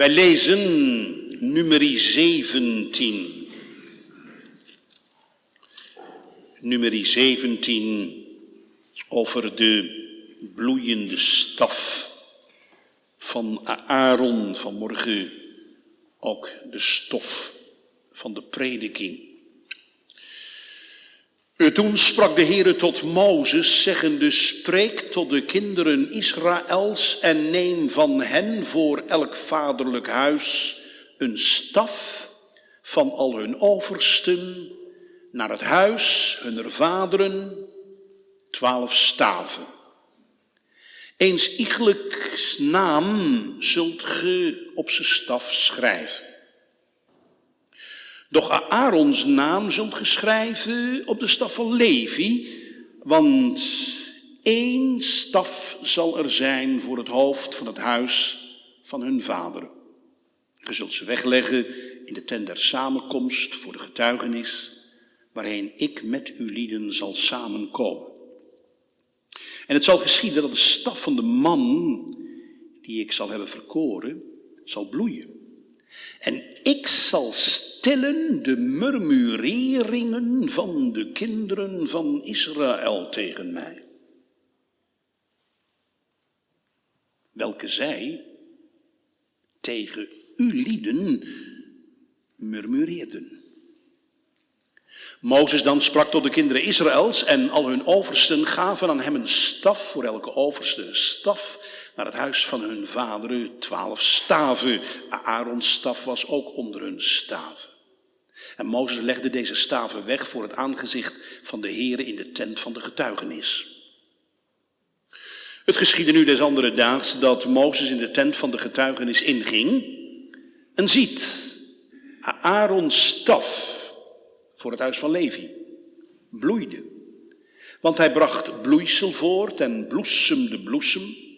Wij lezen nummer 17. Nummer 17 over de bloeiende staf van Aaron vanmorgen ook de stof van de prediking. Toen sprak de Heere tot Mozes, zeggende, spreek tot de kinderen Israëls en neem van hen voor elk vaderlijk huis een staf van al hun oversten naar het huis hunner vaderen, twaalf staven. Eens iegelijks naam zult ge op zijn staf schrijven. Doch Aarons naam zult geschrijven op de staf van Levi, want één staf zal er zijn voor het hoofd van het huis van hun vader. Je zult ze wegleggen in de tent der samenkomst voor de getuigenis, waarheen ik u lieden zal samenkomen. En het zal geschieden dat de staf van de man, die ik zal hebben verkoren, zal bloeien. En ik zal stillen de murmureringen van de kinderen van Israël tegen mij. Welke zij tegen u lieden murmureerden. Mozes dan sprak tot de kinderen Israëls en al hun oversten gaven aan hem een staf, voor elke overste een staf, naar het huis van hun vaderen, twaalf staven. Aarons staf was ook onder hun staven. En Mozes legde deze staven weg voor het aangezicht van de Heere in de tent van de getuigenis. Het geschiedde nu des andere daags dat Mozes in de tent van de getuigenis inging en ziet Aarons staf voor het huis van Levi. Bloeide. Want hij bracht bloeisel voort en bloesemde bloesem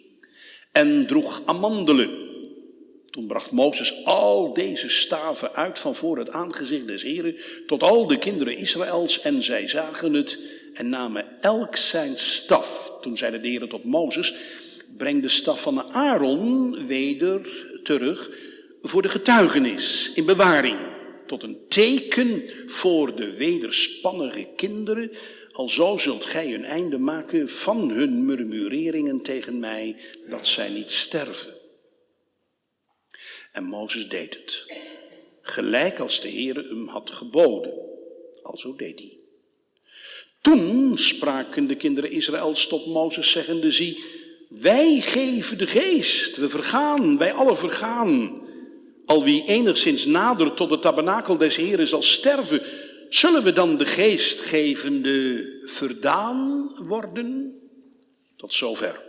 en droeg amandelen. Toen bracht Mozes al deze staven uit van voor het aangezicht des Heren tot al de kinderen Israëls en zij zagen het en namen elk zijn staf. Toen zeide de Heer tot Mozes, breng de staf van Aaron weder terug voor de getuigenis in bewaring tot een teken voor de wederspannige kinderen, alzo zult gij een einde maken van hun murmureringen tegen mij, dat zij niet sterven. En Mozes deed het, gelijk als de Heere hem had geboden. Alzo deed hij. Toen spraken de kinderen Israëls tot Mozes, zeggende, zie, wij geven de geest, we vergaan, wij alle vergaan. Al wie enigszins nader tot de tabernakel des Heren zal sterven, zullen we dan de geestgevende verdaan worden? Tot zover.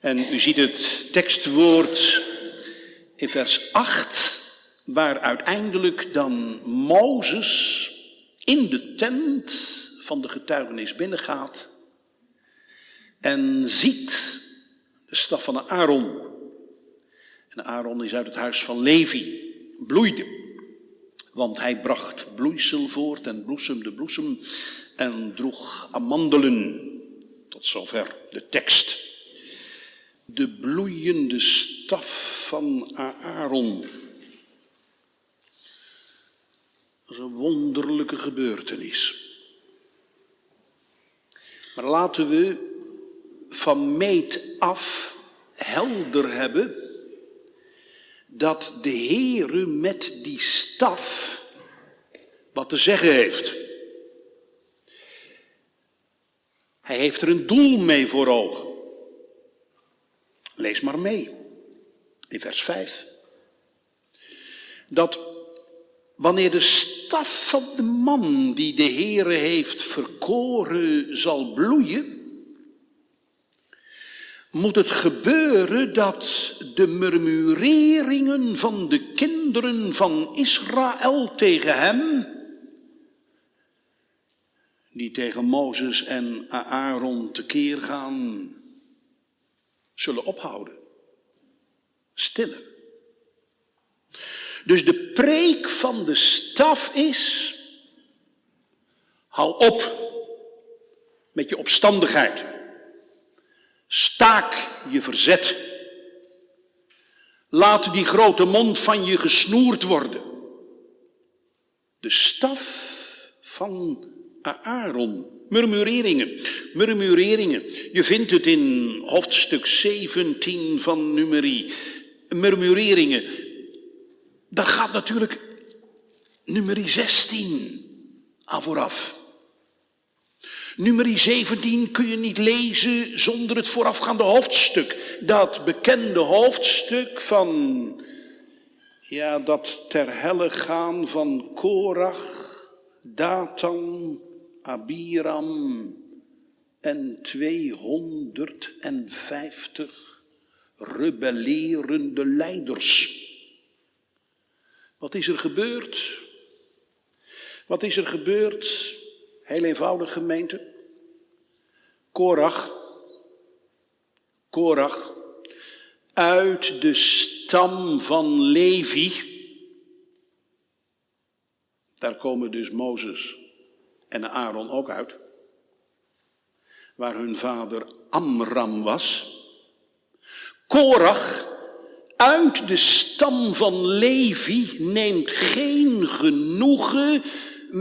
En u ziet het tekstwoord in vers 8, waar uiteindelijk dan Mozes in de tent van de getuigenis binnengaat en ziet de staf van Aaron en Aaron is uit het huis van Levi, bloeide. Want hij bracht bloeisel voort en bloesemde bloesem en droeg amandelen. Tot zover de tekst. De bloeiende staf van Aaron. Dat is een wonderlijke gebeurtenis. Maar laten we van meet af helder hebben dat de Heere met die staf wat te zeggen heeft. Hij heeft er een doel mee voor ogen. Lees maar mee in vers 5. Dat wanneer de staf van de man die de Heere heeft verkoren zal bloeien, moet het gebeuren dat de murmureringen van de kinderen van Israël tegen hem, die tegen Mozes en Aaron tekeer gaan, zullen ophouden. Stillen. Dus de preek van de staf is, hou op met je opstandigheid. Staak je verzet. Laat die grote mond van je gesnoerd worden. De staf van Aaron. Murmureringen, murmureringen. Je vindt het in hoofdstuk 17 van Numeri. Murmureringen. Daar gaat natuurlijk Numeri 16 aan vooraf. Nummer 17 kun je niet lezen zonder het voorafgaande hoofdstuk. Dat bekende hoofdstuk van, ja, dat ter helle gaan van Korach, Datan, Abiram en 250 rebellerende leiders. Wat is er gebeurd? Wat is er gebeurd? Heel eenvoudig gemeente. Korach, Korach, uit de stam van Levi. Daar komen dus Mozes en Aaron ook uit. Waar hun vader Amram was. Korach, uit de stam van Levi, neemt geen genoegen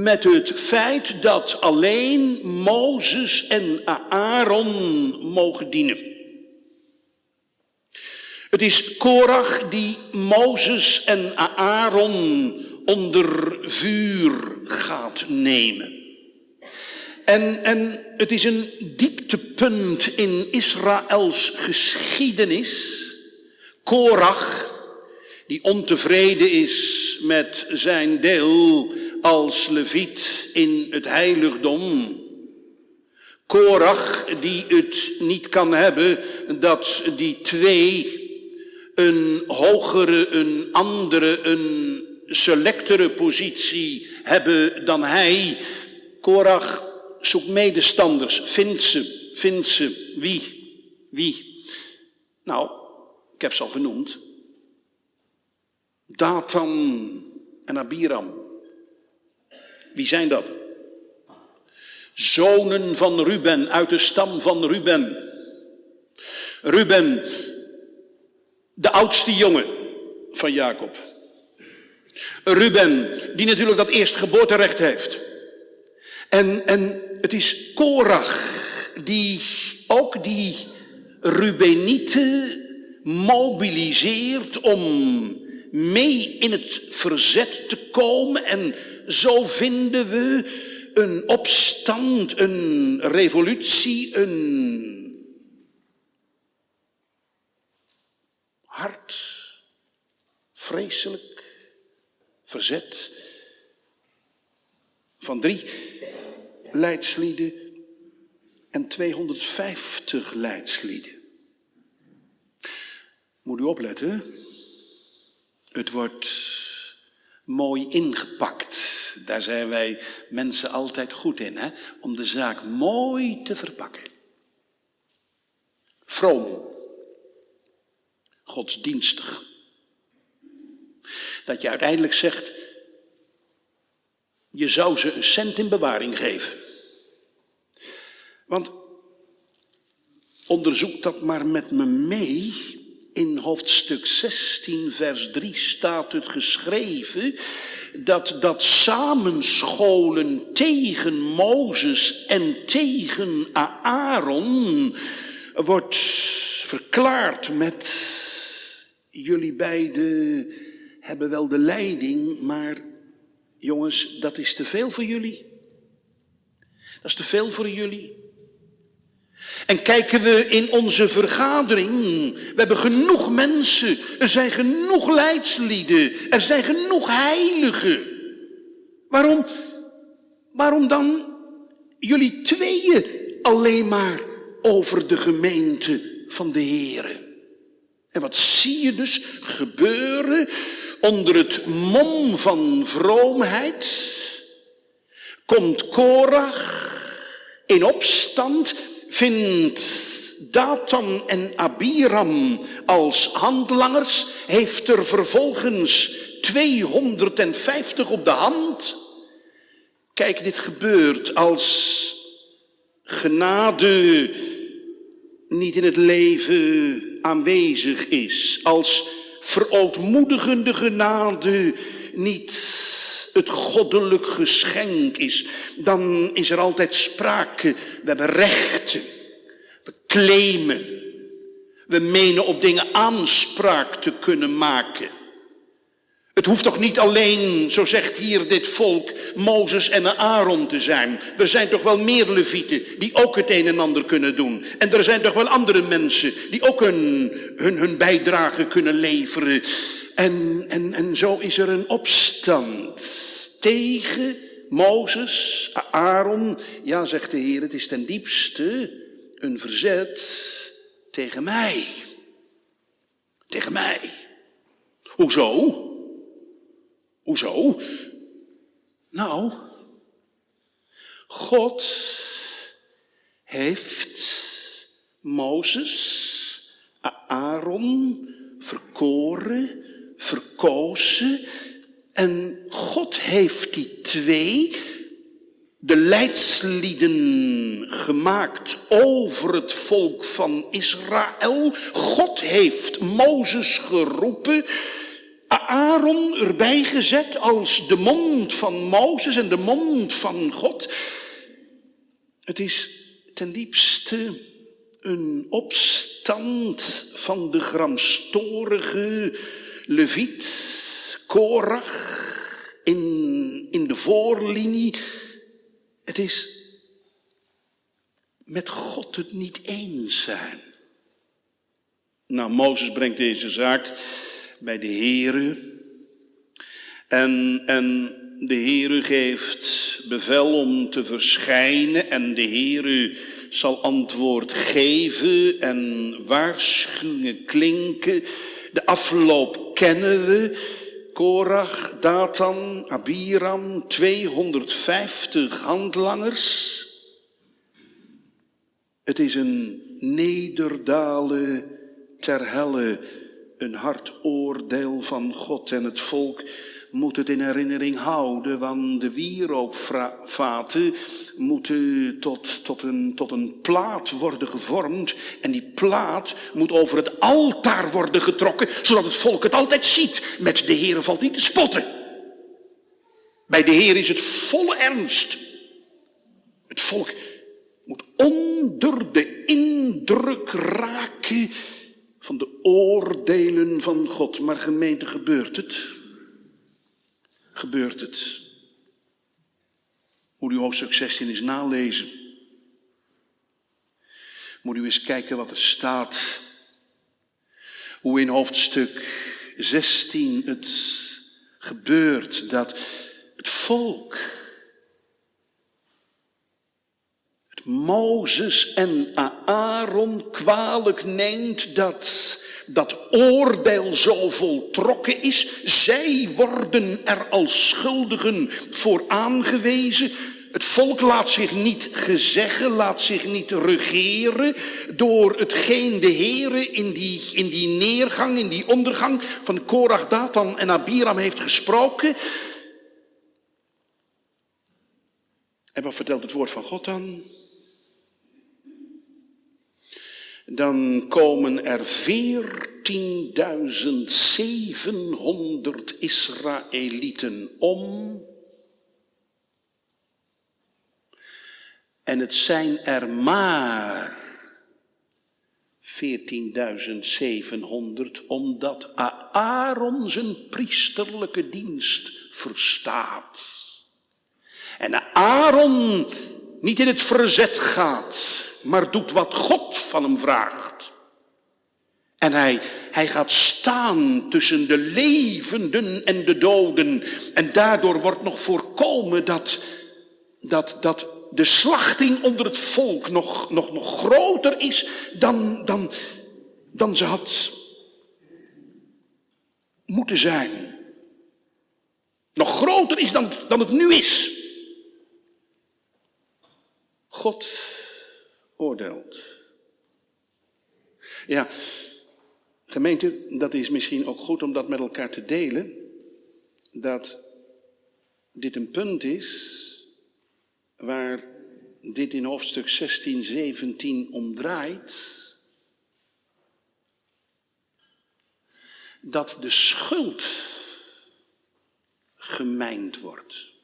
met het feit dat alleen Mozes en Aaron mogen dienen. Het is Korach die Mozes en Aaron onder vuur gaat nemen. En, en het is een dieptepunt in Israëls geschiedenis. Korach, die ontevreden is met zijn deel als leviet in het heiligdom. Korach die het niet kan hebben dat die twee een hogere, een andere, een selectere positie hebben dan hij. Korach zoekt medestanders, vindt ze, vindt ze. Wie? Wie? Nou, ik heb ze al genoemd. Datan en Abiram. Wie zijn dat? Zonen van Ruben, uit de stam van Ruben. Ruben, de oudste jongen van Jacob. Ruben, die natuurlijk dat eerste geboorterecht heeft. En, en het is Korach, die ook die Rubenieten mobiliseert om mee in het verzet te komen en zo vinden we een opstand, een revolutie, een hard, vreselijk verzet van drie leidslieden en 250 leidslieden. Moet u opletten, het wordt mooi ingepakt. Daar zijn wij mensen altijd goed in, hè? om de zaak mooi te verpakken. Vroom, godsdienstig. Dat je uiteindelijk zegt, je zou ze een cent in bewaring geven. Want onderzoek dat maar met me mee. In hoofdstuk 16, vers 3 staat het geschreven dat dat samenscholen tegen Mozes en tegen Aaron wordt verklaard met jullie beiden hebben wel de leiding, maar jongens, dat is te veel voor jullie. Dat is te veel voor jullie. En kijken we in onze vergadering, we hebben genoeg mensen, er zijn genoeg leidslieden, er zijn genoeg heiligen. Waarom, waarom dan jullie tweeën alleen maar over de gemeente van de Heren? En wat zie je dus gebeuren onder het mom van vroomheid? Komt Korach in opstand vindt Datan en Abiram als handlangers, heeft er vervolgens 250 op de hand. Kijk, dit gebeurt als genade niet in het leven aanwezig is, als verootmoedigende genade niet het goddelijk geschenk is, dan is er altijd sprake. We hebben rechten. We claimen. We menen op dingen aanspraak te kunnen maken. Het hoeft toch niet alleen, zo zegt hier dit volk, Mozes en Aaron te zijn. Er zijn toch wel meer levieten die ook het een en ander kunnen doen. En er zijn toch wel andere mensen die ook hun, hun, hun bijdrage kunnen leveren. En, en, en zo is er een opstand tegen Mozes, Aaron. Ja, zegt de Heer, het is ten diepste een verzet tegen mij. Tegen mij. Hoezo? Hoezo? Nou, God heeft Mozes, Aaron verkoren, verkozen. En God heeft die twee, de leidslieden, gemaakt over het volk van Israël. God heeft Mozes geroepen Aaron erbij gezet als de mond van Mozes en de mond van God. Het is ten diepste een opstand van de gramstorige Leviet, Korach, in, in de voorlinie. Het is met God het niet eens zijn. Nou, Mozes brengt deze zaak bij de Heere. En, en de Heere geeft bevel om te verschijnen en de Heere zal antwoord geven en waarschuwingen klinken. De afloop kennen we. Korach, Datan, Abiram, 250 handlangers. Het is een nederdalen ter helle een hard oordeel van God en het volk moet het in herinnering houden, want de wierookvaten moeten tot, tot, een, tot een plaat worden gevormd en die plaat moet over het altaar worden getrokken, zodat het volk het altijd ziet. Met de Heer valt niet te spotten. Bij de Heer is het volle ernst. Het volk moet onder de indruk raken van de oordelen van God. Maar gemeente, gebeurt het? Gebeurt het? Moet u hoofdstuk 16 eens nalezen. Moet u eens kijken wat er staat. Hoe in hoofdstuk 16 het gebeurt dat het volk Mozes en Aaron kwalijk neemt dat dat oordeel zo voltrokken is. Zij worden er als schuldigen voor aangewezen. Het volk laat zich niet gezeggen, laat zich niet regeren door hetgeen de Heere in die, in die neergang, in die ondergang van Korach, Datan en Abiram heeft gesproken. En wat vertelt het woord van God dan? Dan komen er 14.700 Israëlieten om. En het zijn er maar 14.700, omdat Aaron zijn priesterlijke dienst verstaat. En Aaron niet in het verzet gaat maar doet wat God van hem vraagt. En hij, hij gaat staan tussen de levenden en de doden. En daardoor wordt nog voorkomen dat, dat, dat de slachting onder het volk nog, nog, nog groter is dan, dan, dan ze had moeten zijn. Nog groter is dan, dan het nu is. God oordeelt. Ja, gemeente, dat is misschien ook goed om dat met elkaar te delen, dat dit een punt is waar dit in hoofdstuk 16, 17 om draait. dat de schuld gemijnd wordt.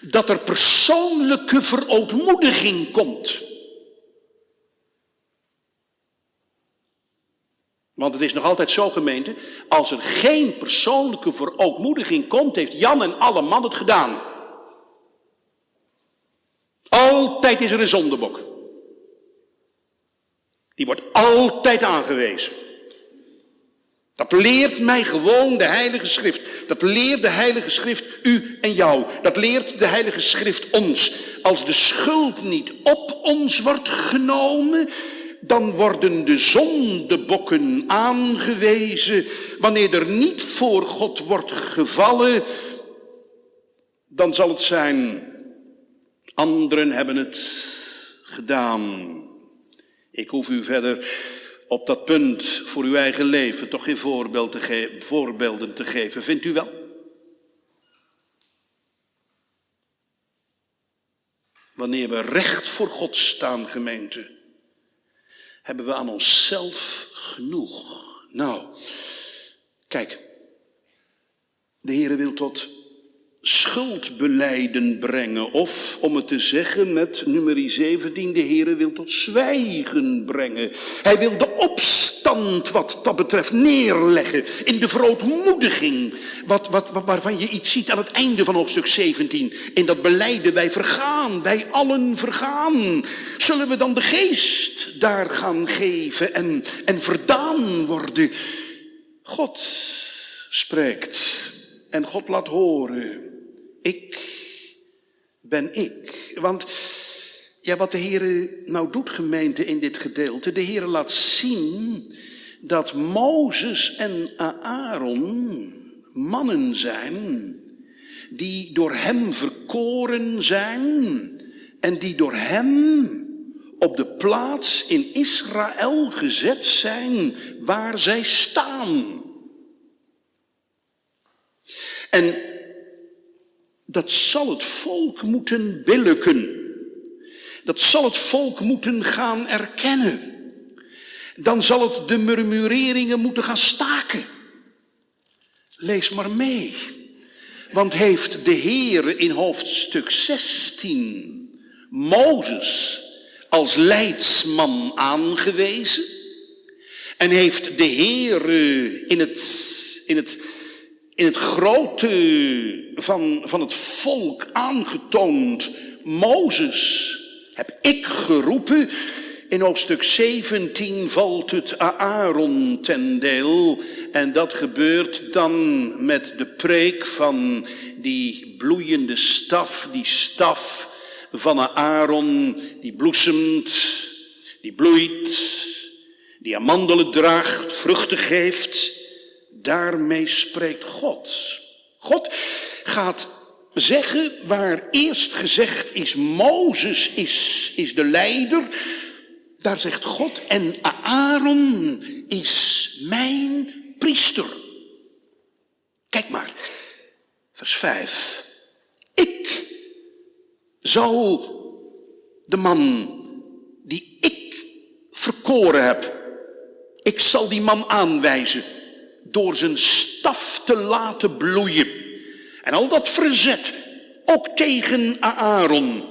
Dat er persoonlijke verootmoediging komt. Want het is nog altijd zo, gemeente, als er geen persoonlijke verootmoediging komt, heeft Jan en alle man het gedaan. Altijd is er een zondebok. Die wordt altijd aangewezen. Dat leert mij gewoon de Heilige Schrift. Dat leert de Heilige Schrift u en jou. Dat leert de Heilige Schrift ons. Als de schuld niet op ons wordt genomen, dan worden de zondebokken aangewezen. Wanneer er niet voor God wordt gevallen, dan zal het zijn, anderen hebben het gedaan. Ik hoef u verder op dat punt voor uw eigen leven toch geen voorbeeld te voorbeelden te geven, vindt u wel? Wanneer we recht voor God staan, gemeente, hebben we aan onszelf genoeg. Nou, kijk, de Heere wil tot schuldbeleiden brengen. Of, om het te zeggen met nummer 17, de Heere wil tot zwijgen brengen. Hij wil de opstand wat dat betreft neerleggen in de verootmoediging. Wat, wat, waarvan je iets ziet aan het einde van hoofdstuk 17. In dat beleiden wij vergaan, wij allen vergaan. Zullen we dan de geest daar gaan geven en, en verdaan worden? God spreekt en God laat horen. Ik ben ik. Want ja, wat de Heer nou doet, gemeente, in dit gedeelte, de Heer laat zien dat Mozes en Aaron mannen zijn die door hem verkoren zijn en die door hem op de plaats in Israël gezet zijn waar zij staan. En dat zal het volk moeten billijken. Dat zal het volk moeten gaan erkennen. Dan zal het de murmureringen moeten gaan staken. Lees maar mee. Want heeft de Heer in hoofdstuk 16 Mozes als leidsman aangewezen? En heeft de Heer in het, in het in het grote van, van het volk aangetoond. Mozes heb ik geroepen. In hoofdstuk 17 valt het Aaron ten deel. En dat gebeurt dan met de preek van die bloeiende staf, die staf van Aaron, die bloesemt, die bloeit, die amandelen draagt, vruchten geeft daarmee spreekt God. God gaat zeggen waar eerst gezegd is, Mozes is, is de leider. Daar zegt God, en Aaron is mijn priester. Kijk maar, vers 5. Ik zal de man die ik verkoren heb, ik zal die man aanwijzen door zijn staf te laten bloeien. En al dat verzet, ook tegen Aaron,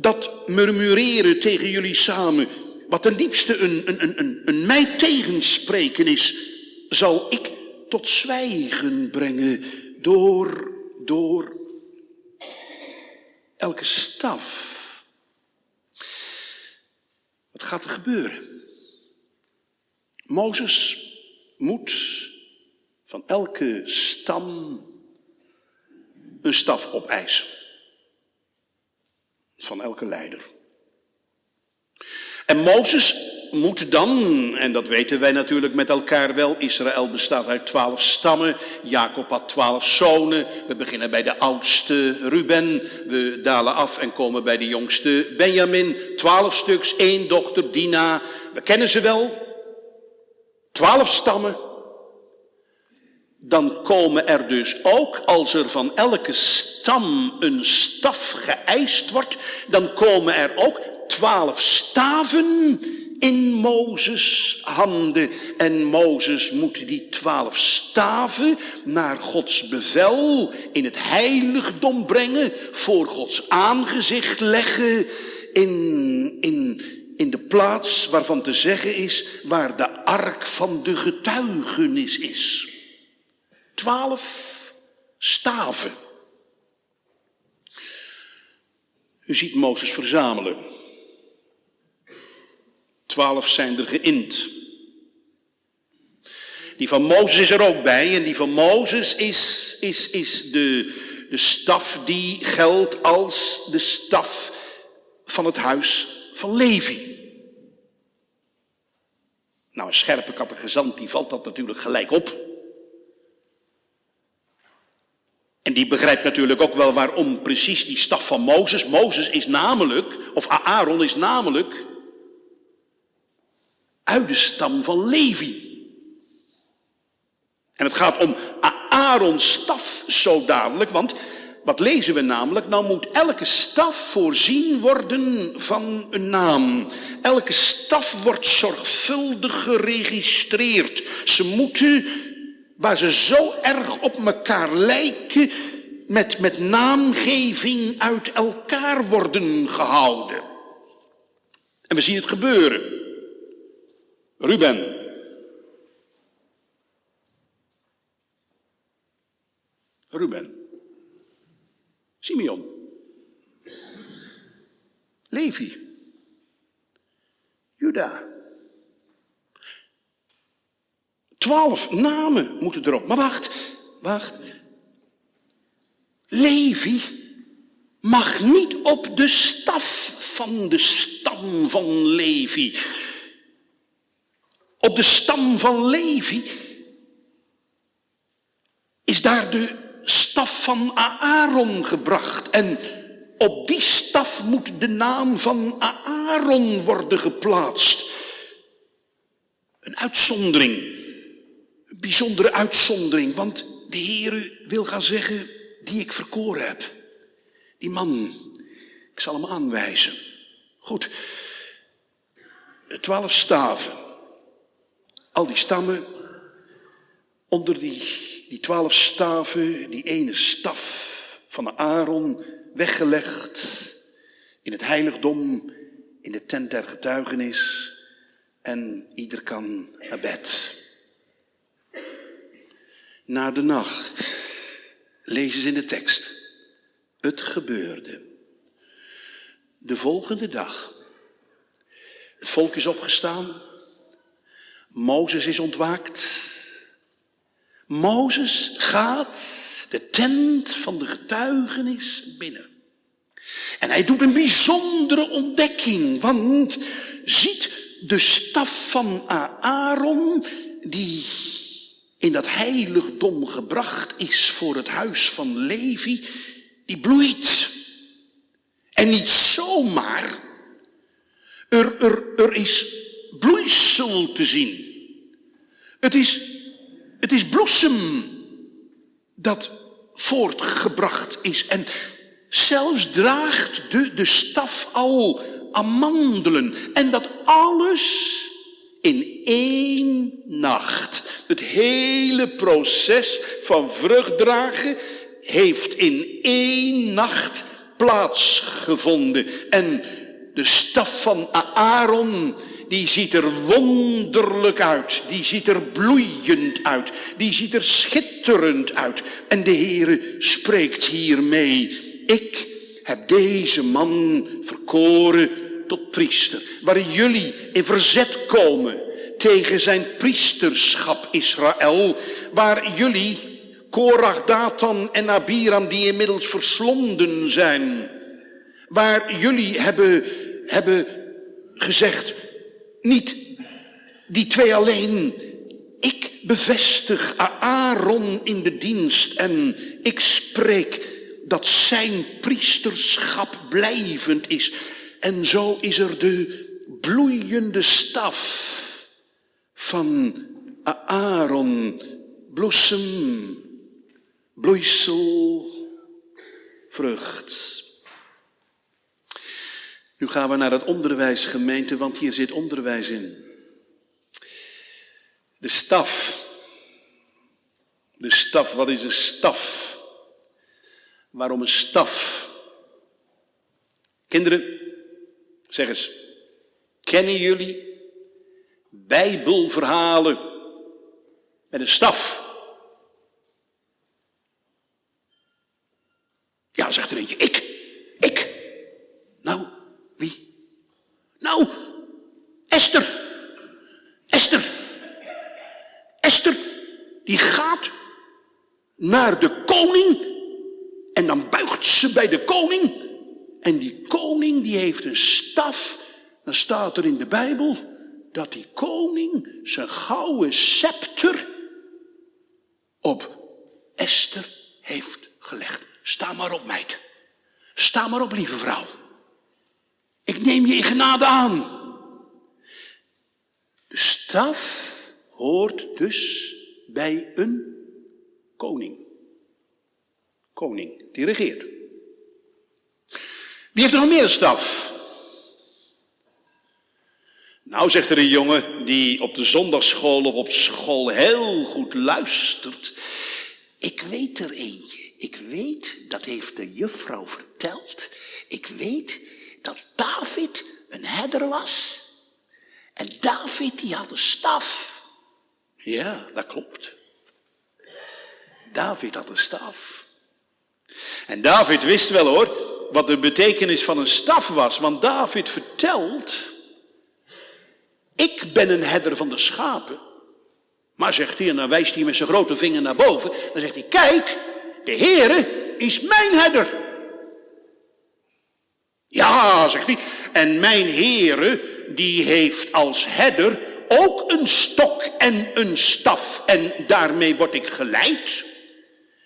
dat murmureren tegen jullie samen, wat ten diepste een, een, een, een mij tegenspreken is, zal ik tot zwijgen brengen door, door elke staf. Wat gaat er gebeuren? Mozes moet van elke stam een staf opeisen. Van elke leider. En Mozes moet dan, en dat weten wij natuurlijk met elkaar wel, Israël bestaat uit twaalf stammen, Jacob had twaalf zonen, we beginnen bij de oudste Ruben, we dalen af en komen bij de jongste Benjamin, twaalf stuks, één dochter Dina, we kennen ze wel, twaalf stammen, dan komen er dus ook, als er van elke stam een staf geëist wordt, dan komen er ook twaalf staven in Mozes handen. En Mozes moet die twaalf staven naar Gods bevel in het heiligdom brengen, voor Gods aangezicht leggen, in, in, in de plaats waarvan te zeggen is waar de ark van de getuigenis is. Twaalf staven. U ziet Mozes verzamelen. Twaalf zijn er geïnd. Die van Mozes is er ook bij. En die van Mozes is, is, is de, de staf die geldt als de staf van het huis van Levi. Nou, een scherpe catechizant die valt dat natuurlijk gelijk op. En die begrijpt natuurlijk ook wel waarom precies die staf van Mozes. Mozes is namelijk, of Aaron is namelijk, uit de stam van Levi. En het gaat om Aarons staf zo dadelijk, want wat lezen we namelijk? Nou moet elke staf voorzien worden van een naam. Elke staf wordt zorgvuldig geregistreerd. Ze moeten, waar ze zo erg op elkaar lijken, met, met naamgeving uit elkaar worden gehouden. En we zien het gebeuren. Ruben. Ruben. Simeon. Levi. Juda. Twaalf namen moeten erop. Maar wacht, wacht. Levi mag niet op de staf van de stam van Levi. Op de stam van Levi is daar de staf van Aaron gebracht. En op die staf moet de naam van Aaron worden geplaatst. Een uitzondering. Bijzondere uitzondering. Want de Heere wil gaan zeggen, die ik verkoren heb. Die man, ik zal hem aanwijzen. Goed. Twaalf staven. Al die stammen onder die die twaalf staven, die ene staf van Aaron, weggelegd in het heiligdom, in de tent der getuigenis. En ieder kan naar bed. Na de nacht lezen ze in de tekst. Het gebeurde. De volgende dag. Het volk is opgestaan. Mozes is ontwaakt. Mozes gaat de tent van de getuigenis binnen. En hij doet een bijzondere ontdekking, want ziet de staf van Aaron, die in dat heiligdom gebracht is voor het huis van Levi, die bloeit. En niet zomaar, er, er, er is bloeisel te zien. Het is het is bloesem dat voortgebracht is. En zelfs draagt de, de staf al amandelen. En dat alles in één nacht. Het hele proces van vruchtdragen heeft in één nacht plaatsgevonden. En de staf van Aaron die ziet er wonderlijk uit. Die ziet er bloeiend uit. Die ziet er schitterend uit. En de Heere spreekt hiermee. Ik heb deze man verkoren tot priester. Waar jullie in verzet komen tegen zijn priesterschap Israël. Waar jullie, Korach, Datan en Abiram, die inmiddels verslonden zijn. Waar jullie hebben, hebben gezegd, niet die twee alleen. Ik bevestig Aaron in de dienst en ik spreek dat zijn priesterschap blijvend is. En zo is er de bloeiende staf van Aaron, bloesem, bloeisel, vrucht. Nu gaan we naar het onderwijsgemeente, want hier zit onderwijs in. De staf. De staf, wat is een staf? Waarom een staf? Kinderen, zeg eens, kennen jullie Bijbelverhalen met een staf? Ja, zegt er eentje, ik, ik. Nou, wie? Nou, Esther. Esther. Esther, die gaat naar de koning en dan buigt ze bij de koning. En die koning die heeft een staf. Dan staat er in de Bijbel dat die koning zijn gouden scepter op Esther heeft gelegd. Sta maar op, meid. Sta maar op, lieve vrouw. Ik neem je in genade aan. De staf hoort dus bij een koning. Koning die regeert. Wie heeft er nog meer een staf? Nou, zegt er een jongen die op de zondagschool of op school heel goed luistert. Ik weet er eentje. Ik weet, dat heeft de juffrouw verteld. Ik weet dat David een herder was. En David die had een staf. Ja, dat klopt. David had een staf. En David wist wel hoor, wat de betekenis van een staf was. Want David vertelt, ik ben een herder van de schapen. Maar zegt hij, en dan wijst hij met zijn grote vinger naar boven. Dan zegt hij, kijk, de Heere is mijn herder. Ja, zegt hij, en mijn Heere, die heeft als herder ook een stok en een staf. En daarmee word ik geleid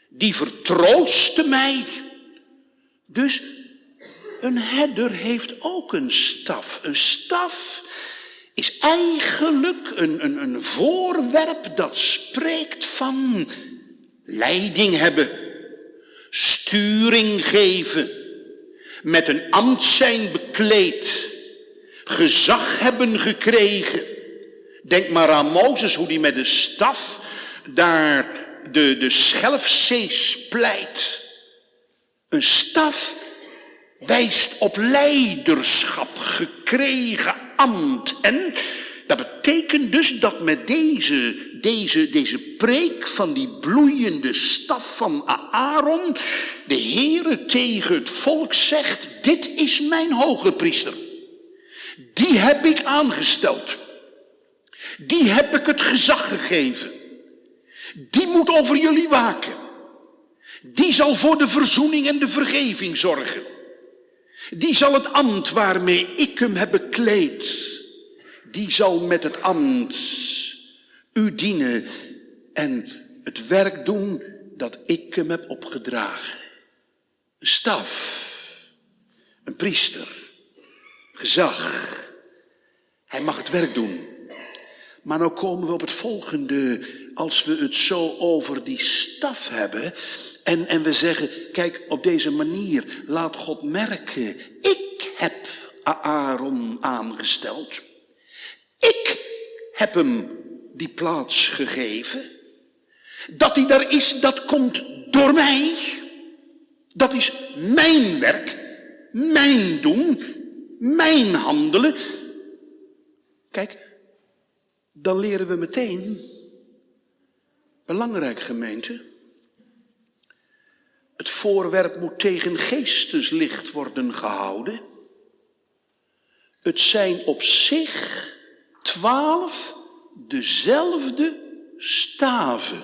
die vertroostte mij. Dus een herder heeft ook een staf. Een staf is eigenlijk een, een, een voorwerp dat spreekt van leiding hebben, sturing geven, met een ambt zijn bekleed, gezag hebben gekregen. Denk maar aan Mozes, hoe die met de staf daar de, de Schelfzee splijt. Een staf wijst op leiderschap, gekregen ambt. En dat betekent dus dat met deze, deze, deze preek van die bloeiende staf van Aaron, de Heere tegen het volk zegt, dit is mijn hoge priester. Die heb ik aangesteld. Die heb ik het gezag gegeven. Die moet over jullie waken. Die zal voor de verzoening en de vergeving zorgen. Die zal het ambt waarmee ik hem heb bekleed, die zal met het ambt u dienen en het werk doen dat ik hem heb opgedragen. Een staf, een priester, gezag. Hij mag het werk doen. Maar nu komen we op het volgende als we het zo over die staf hebben en, en we zeggen, kijk, op deze manier laat God merken, ik heb Aaron aangesteld. Ik heb hem die plaats gegeven. Dat hij daar is, dat komt door mij. Dat is mijn werk, mijn doen, mijn handelen. Kijk, dan leren we meteen Belangrijk gemeente. Het voorwerp moet tegen geesteslicht worden gehouden. Het zijn op zich twaalf dezelfde staven.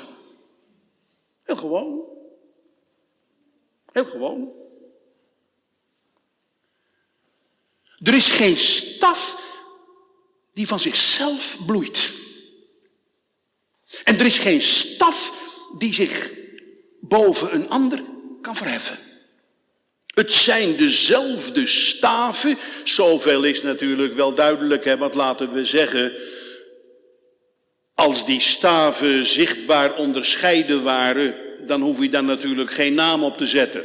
Heel gewoon. Heel gewoon. Er is geen staf die van zichzelf bloeit. En er is geen staf die zich boven een ander kan verheffen. Het zijn dezelfde staven, zoveel is natuurlijk wel duidelijk, hè, want laten we zeggen, als die staven zichtbaar onderscheiden waren, dan hoef je daar natuurlijk geen naam op te zetten.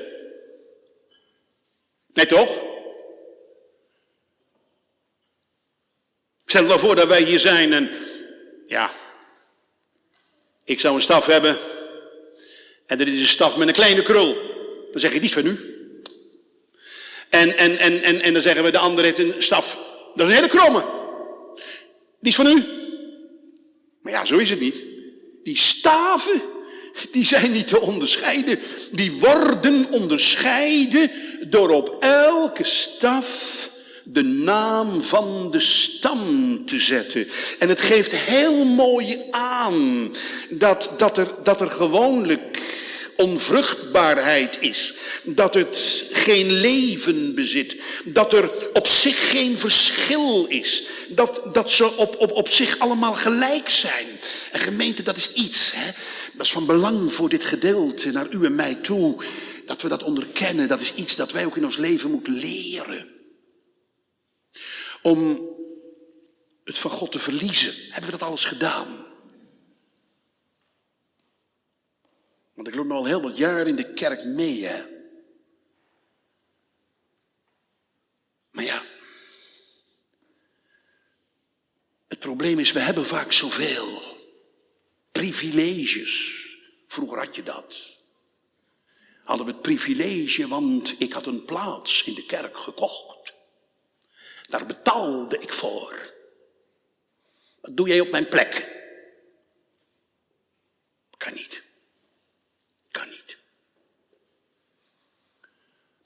Nee toch? Stel nou voor dat wij hier zijn en ja, ik zou een staf hebben en er is een staf met een kleine krul. Dan zeg je, die is van u. En, en, en, en, en dan zeggen we, de ander heeft een staf. Dat is een hele kromme. Die is van u. Maar ja, zo is het niet. Die staven, die zijn niet te onderscheiden. Die worden onderscheiden door op elke staf de naam van de stam te zetten. En het geeft heel mooi aan dat, dat, er, dat er gewoonlijk onvruchtbaarheid is. Dat het geen leven bezit. Dat er op zich geen verschil is. Dat, dat ze op, op, op zich allemaal gelijk zijn. En gemeente, dat is iets. Hè? Dat is van belang voor dit gedeelte naar u en mij toe. Dat we dat onderkennen. Dat is iets dat wij ook in ons leven moeten leren. Om het van God te verliezen. Hebben we dat alles gedaan? Want ik loop nu al heel wat jaar in de kerk mee, hè. Maar ja, het probleem is, we hebben vaak zoveel privileges. Vroeger had je dat. Hadden we het privilege, want ik had een plaats in de kerk gekocht. Daar betaalde ik voor. Wat doe jij op mijn plek? Kan niet.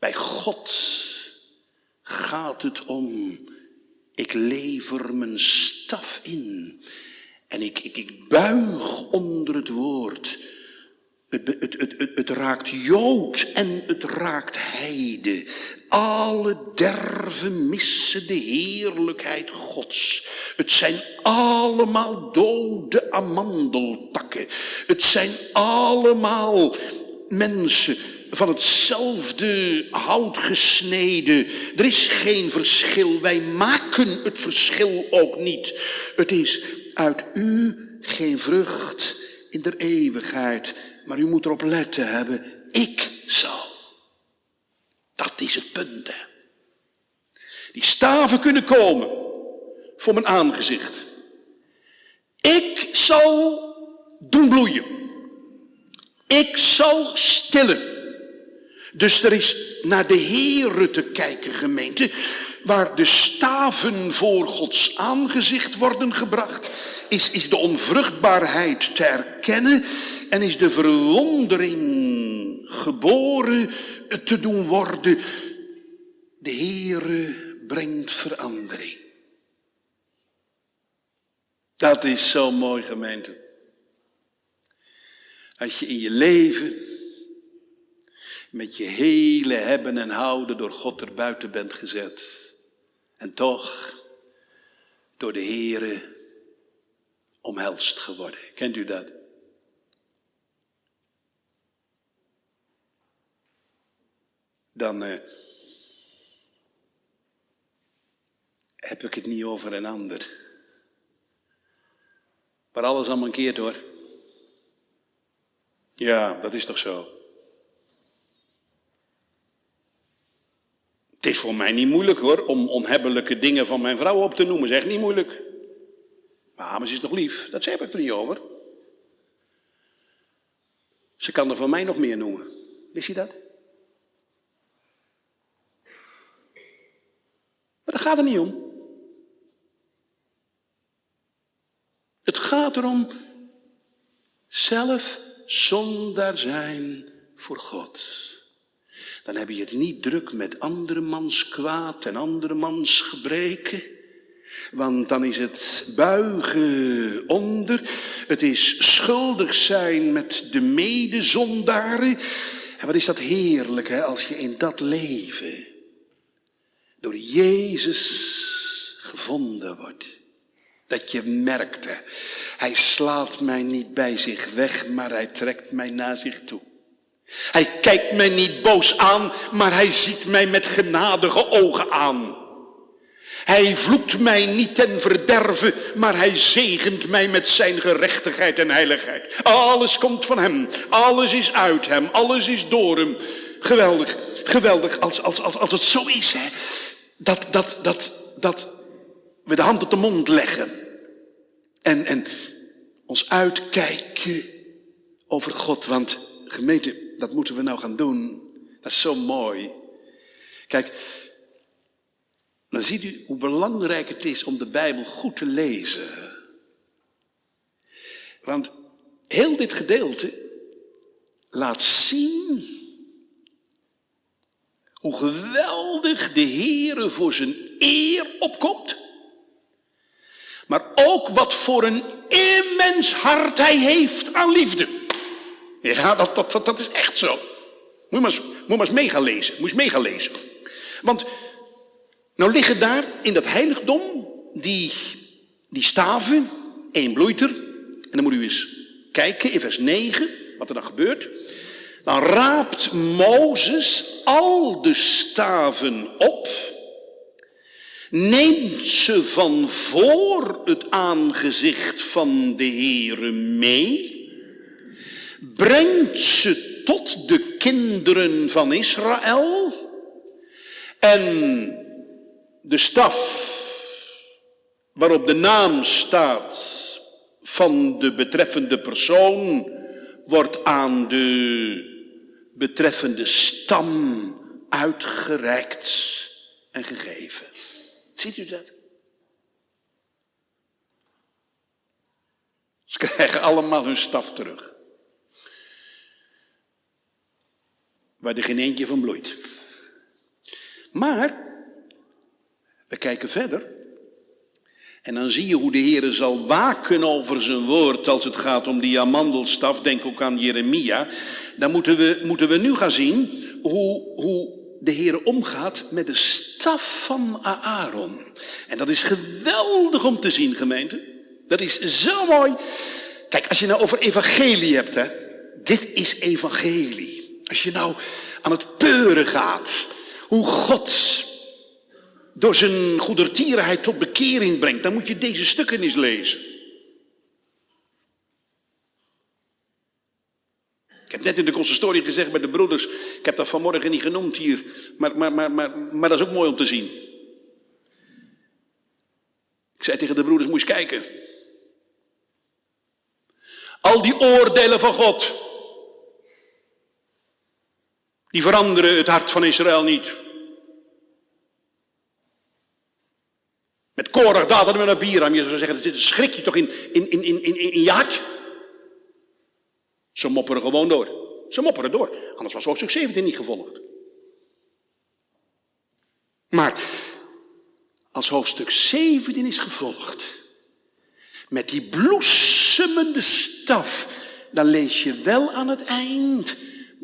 Bij God gaat het om, ik lever mijn staf in en ik, ik, ik buig onder het woord. Het, het, het, het, raakt Jood en het raakt Heide. Alle derven missen de heerlijkheid Gods. Het zijn allemaal dode amandeltakken. Het zijn allemaal mensen van hetzelfde hout gesneden. Er is geen verschil. Wij maken het verschil ook niet. Het is uit u geen vrucht in der eeuwigheid. Maar u moet erop letten hebben. Ik zal. Dat is het punt. Hè. Die staven kunnen komen voor mijn aangezicht. Ik zal doen bloeien. Ik zal stillen. Dus er is naar de Heere te kijken, gemeente, waar de staven voor Gods aangezicht worden gebracht, is, is de onvruchtbaarheid te erkennen en is de verwondering geboren te doen worden. De Heere brengt verandering. Dat is zo mooi, gemeente. Als je in je leven met je hele hebben en houden door God erbuiten bent gezet. En toch door de Here omhelst geworden. Kent u dat? Dan uh, heb ik het niet over een ander. Maar alles al mankeert hoor. Ja, dat is toch zo. Het is voor mij niet moeilijk hoor, om onhebbelijke dingen van mijn vrouw op te noemen. Zeg niet moeilijk. Maar, ze is nog lief, dat heb ik er niet over. Ze kan er van mij nog meer noemen. Wist je dat? Maar daar gaat het niet om. Het gaat erom zelf zonder zijn voor God dan heb je het niet druk met andermans kwaad en andermans gebreken. Want dan is het buigen onder, het is schuldig zijn met de medezondaren. En wat is dat heerlijk hè, als je in dat leven door Jezus gevonden wordt. Dat je merkte, hij slaat mij niet bij zich weg, maar hij trekt mij naar zich toe. Hij kijkt mij niet boos aan, maar hij ziet mij met genadige ogen aan. Hij vloekt mij niet ten verderven, maar hij zegent mij met zijn gerechtigheid en heiligheid. Alles komt van hem, alles is uit hem, alles is door hem. Geweldig, geweldig als, als, als, als het zo is, hè. Dat, dat, dat, dat we de hand op de mond leggen. En, en ons uitkijken over God. Want gemeente, dat moeten we nou gaan doen. Dat is zo mooi. Kijk, dan ziet u hoe belangrijk het is om de Bijbel goed te lezen. Want heel dit gedeelte laat zien hoe geweldig de Heere voor zijn eer opkomt. Maar ook wat voor een immens hart hij heeft aan liefde. Ja, dat, dat, dat, is echt zo. Moet je maar eens, moet maar eens lezen. Moet je lezen. Want nou liggen daar in dat heiligdom die, die staven, één bloeit er. En dan moet u eens kijken in vers 9 wat er dan gebeurt. Dan raapt Mozes al de staven op, neemt ze van voor het aangezicht van de Heere mee, brengt ze tot de kinderen van Israël en de staf waarop de naam staat van de betreffende persoon wordt aan de betreffende stam uitgereikt en gegeven. Ziet u dat? Ze krijgen allemaal hun staf terug. Waar er geen eentje van bloeit. Maar, we kijken verder. En dan zie je hoe de Heer zal waken over zijn woord als het gaat om die amandelstaf. Denk ook aan Jeremia. Dan moeten we, moeten we nu gaan zien hoe, hoe de Heer omgaat met de staf van Aaron. En dat is geweldig om te zien, gemeente. Dat is zo mooi. Kijk, als je nou over evangelie hebt, hè. Dit is evangelie. Als je nou aan het peuren gaat. Hoe God door zijn goedertierenheid tot bekering brengt, dan moet je deze stukken eens lezen. Ik heb net in de consistorie gezegd bij de broeders, ik heb dat vanmorgen niet genoemd hier, maar, maar, maar, maar, maar dat is ook mooi om te zien. Ik zei tegen de broeders, moet eens kijken. Al die oordelen van God, die veranderen het hart van Israël niet. Met Korach, David en Abiram. Je zou zeggen, dit schrik je toch in, in, in, in, in, in je hart. Ze mopperen gewoon door. Ze mopperen door. Anders was hoofdstuk 17 niet gevolgd. Maar als hoofdstuk 17 is gevolgd, met die bloesemende staf, dan lees je wel aan het eind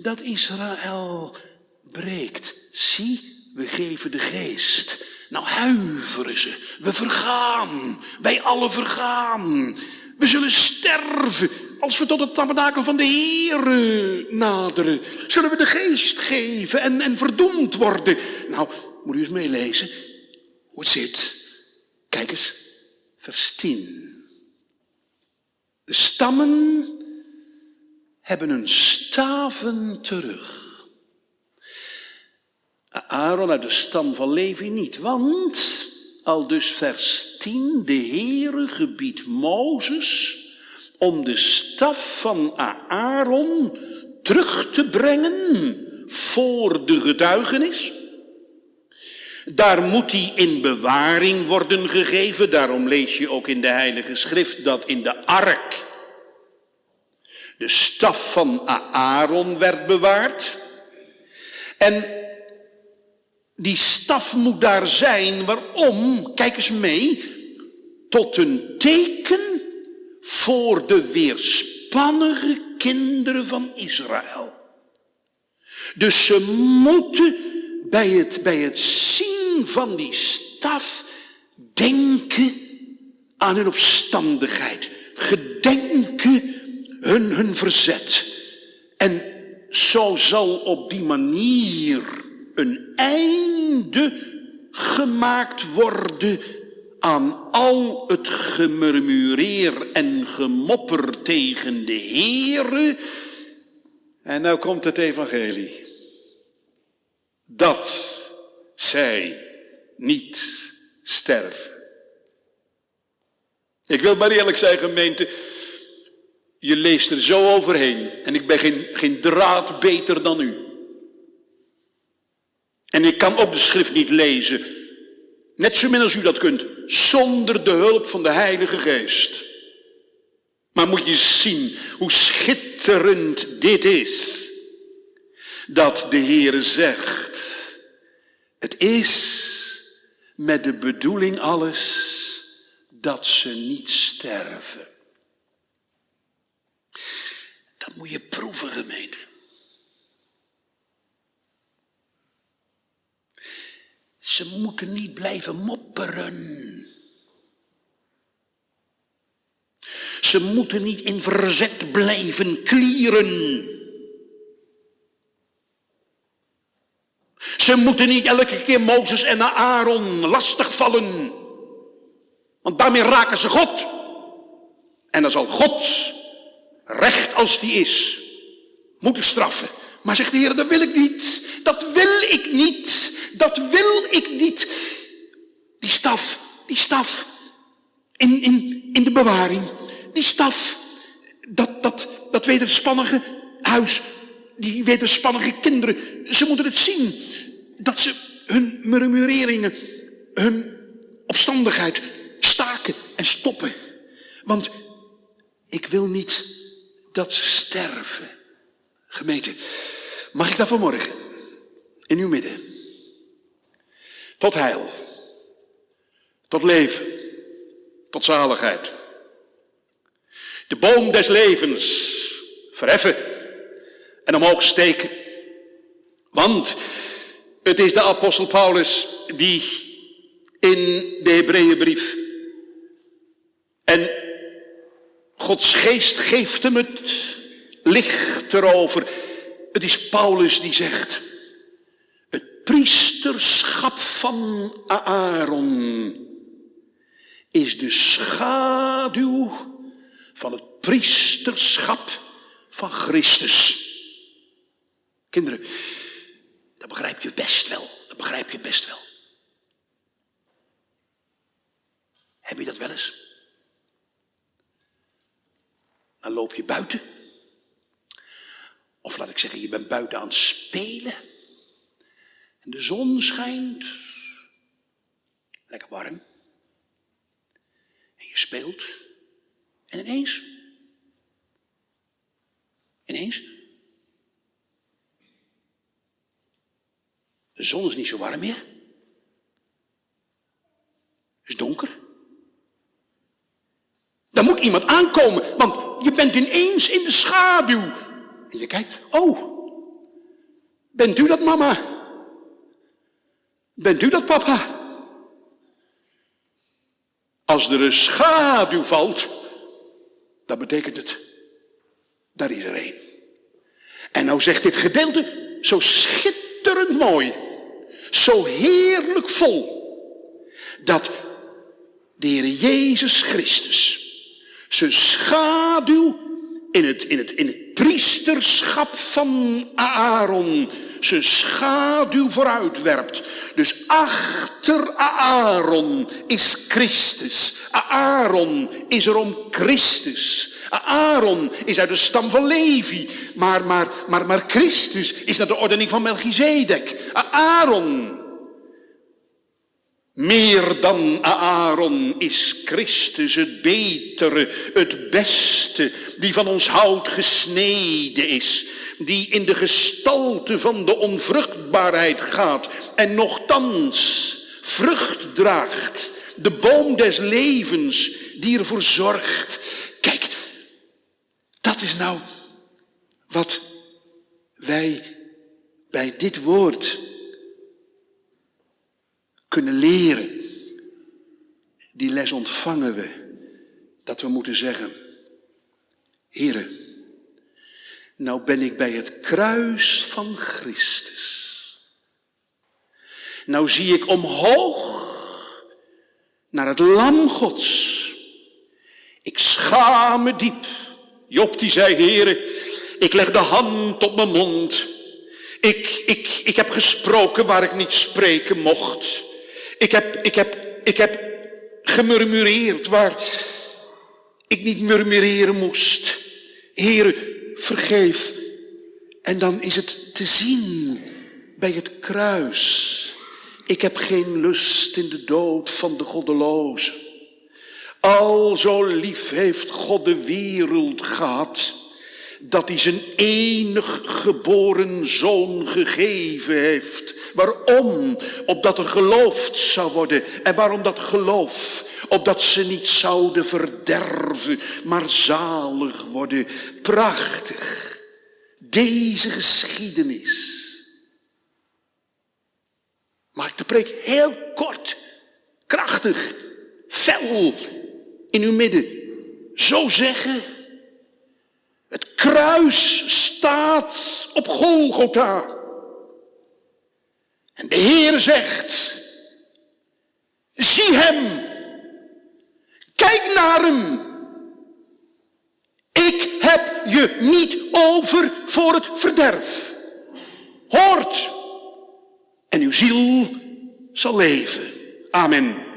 dat Israël breekt. Zie, we geven de geest. Nou huiveren ze. We vergaan. Wij alle vergaan. We zullen sterven als we tot het tabernakel van de Heer naderen. Zullen we de geest geven en, en verdoemd worden. Nou, moet u eens meelezen hoe het zit. Kijk eens, vers 10. De stammen hebben hun staven terug. Aaron uit de stam van Levi niet, want al dus vers 10, de Heere gebiedt Mozes om de staf van Aaron terug te brengen voor de getuigenis. Daar moet hij in bewaring worden gegeven. Daarom lees je ook in de Heilige Schrift dat in de ark de staf van Aaron werd bewaard. En die staf moet daar zijn. Waarom? Kijk eens mee. Tot een teken voor de weerspannige kinderen van Israël. Dus ze moeten bij het, bij het zien van die staf denken aan hun opstandigheid. Gedenken hun, hun verzet. En zo zal op die manier een einde gemaakt worden aan al het gemurmureer en gemopper tegen de Heere. En nou komt het evangelie. Dat zij niet sterven. Ik wil maar eerlijk zijn, gemeente. Je leest er zo overheen. En ik ben geen, draad beter dan u. En ik kan ook de schrift niet lezen. Net zo min als u dat kunt. Zonder de hulp van de Heilige Geest. Maar moet je zien hoe schitterend dit is. Dat de Heer zegt. Het is met de bedoeling alles dat ze niet sterven. Dat moet je proeven, gemeente. Ze moeten niet blijven mopperen. Ze moeten niet in verzet blijven klieren. Ze moeten niet elke keer Mozes en Aaron lastigvallen. Want daarmee raken ze God. En dan zal God, recht als die is, moeten straffen. Maar zegt de Heer, dat wil ik niet. Dat wil ik niet. Dat wil ik niet. Die staf, die staf in, in, in de bewaring. Die staf, dat, dat, dat wederspannige huis, die wederspannige kinderen. Ze moeten het zien. Dat ze hun murmureringen, hun opstandigheid, staken en stoppen. Want ik wil niet dat ze sterven. Gemeente, mag ik dat vanmorgen in uw midden? Tot heil, tot leven, tot zaligheid. De boom des levens verheffen en omhoog steken. Want het is de apostel Paulus die in de Hebreeënbrief en Gods geest geeft hem het licht erover. Het is Paulus die zegt, het priesterschap van Aaron is de schaduw van het priesterschap van Christus. Kinderen, dat begrijp je best wel. Dat begrijp je best wel. Heb je dat wel eens? Dan loop je buiten. Of laat ik zeggen, je bent buiten aan het spelen. En de zon schijnt. Lekker warm. En je speelt. En ineens. Ineens. De zon is niet zo warm meer. Het is donker. Dan moet iemand aankomen, want je bent ineens in de schaduw. En je kijkt, oh, bent u dat mama? Bent u dat papa? Als er een schaduw valt, dan betekent het, daar is er een. En nou zegt dit gedeelte zo schitterend mooi, zo heerlijk vol, dat de Heer Jezus Christus zijn schaduw in het, in het, in het priesterschap van Aaron zijn schaduw vooruitwerpt. Dus achter Aaron is Christus. Aaron is er om Christus. Aaron is uit de stam van Levi. Maar, maar, maar, maar Christus is naar de ordening van Melchizedek. Aaron meer dan Aaron is Christus het betere, het beste, die van ons hout gesneden is, die in de gestalte van de onvruchtbaarheid gaat en nochtans vrucht draagt, de boom des levens die ervoor zorgt. Kijk, dat is nou wat wij bij dit woord kunnen leren. Die les ontvangen we. Dat we moeten zeggen, Heren, nou ben ik bij het kruis van Christus. Nou zie ik omhoog naar het lam Gods. Ik schaam me diep. Job die zei, heren, ik leg de hand op mijn mond. Ik, ik, ik heb gesproken waar ik niet spreken mocht. Ik heb, ik heb, ik heb gemurmureerd waar, ik niet murmureren moest. Heere, vergeef. En dan is het te zien bij het kruis. Ik heb geen lust in de dood van de goddeloze. Al zo lief heeft God de wereld gehad, dat hij zijn enig geboren zoon gegeven heeft. Waarom? Opdat er geloofd zou worden. En waarom dat geloof? Opdat ze niet zouden verderven, maar zalig worden. Prachtig. Deze geschiedenis. Maak de preek heel kort, krachtig, fel in uw midden. Zo zeggen. Het kruis staat op Golgotha. En de Heer zegt, zie hem, kijk naar hem. Ik heb je niet over voor het verderf. Hoort, en uw ziel zal leven. Amen.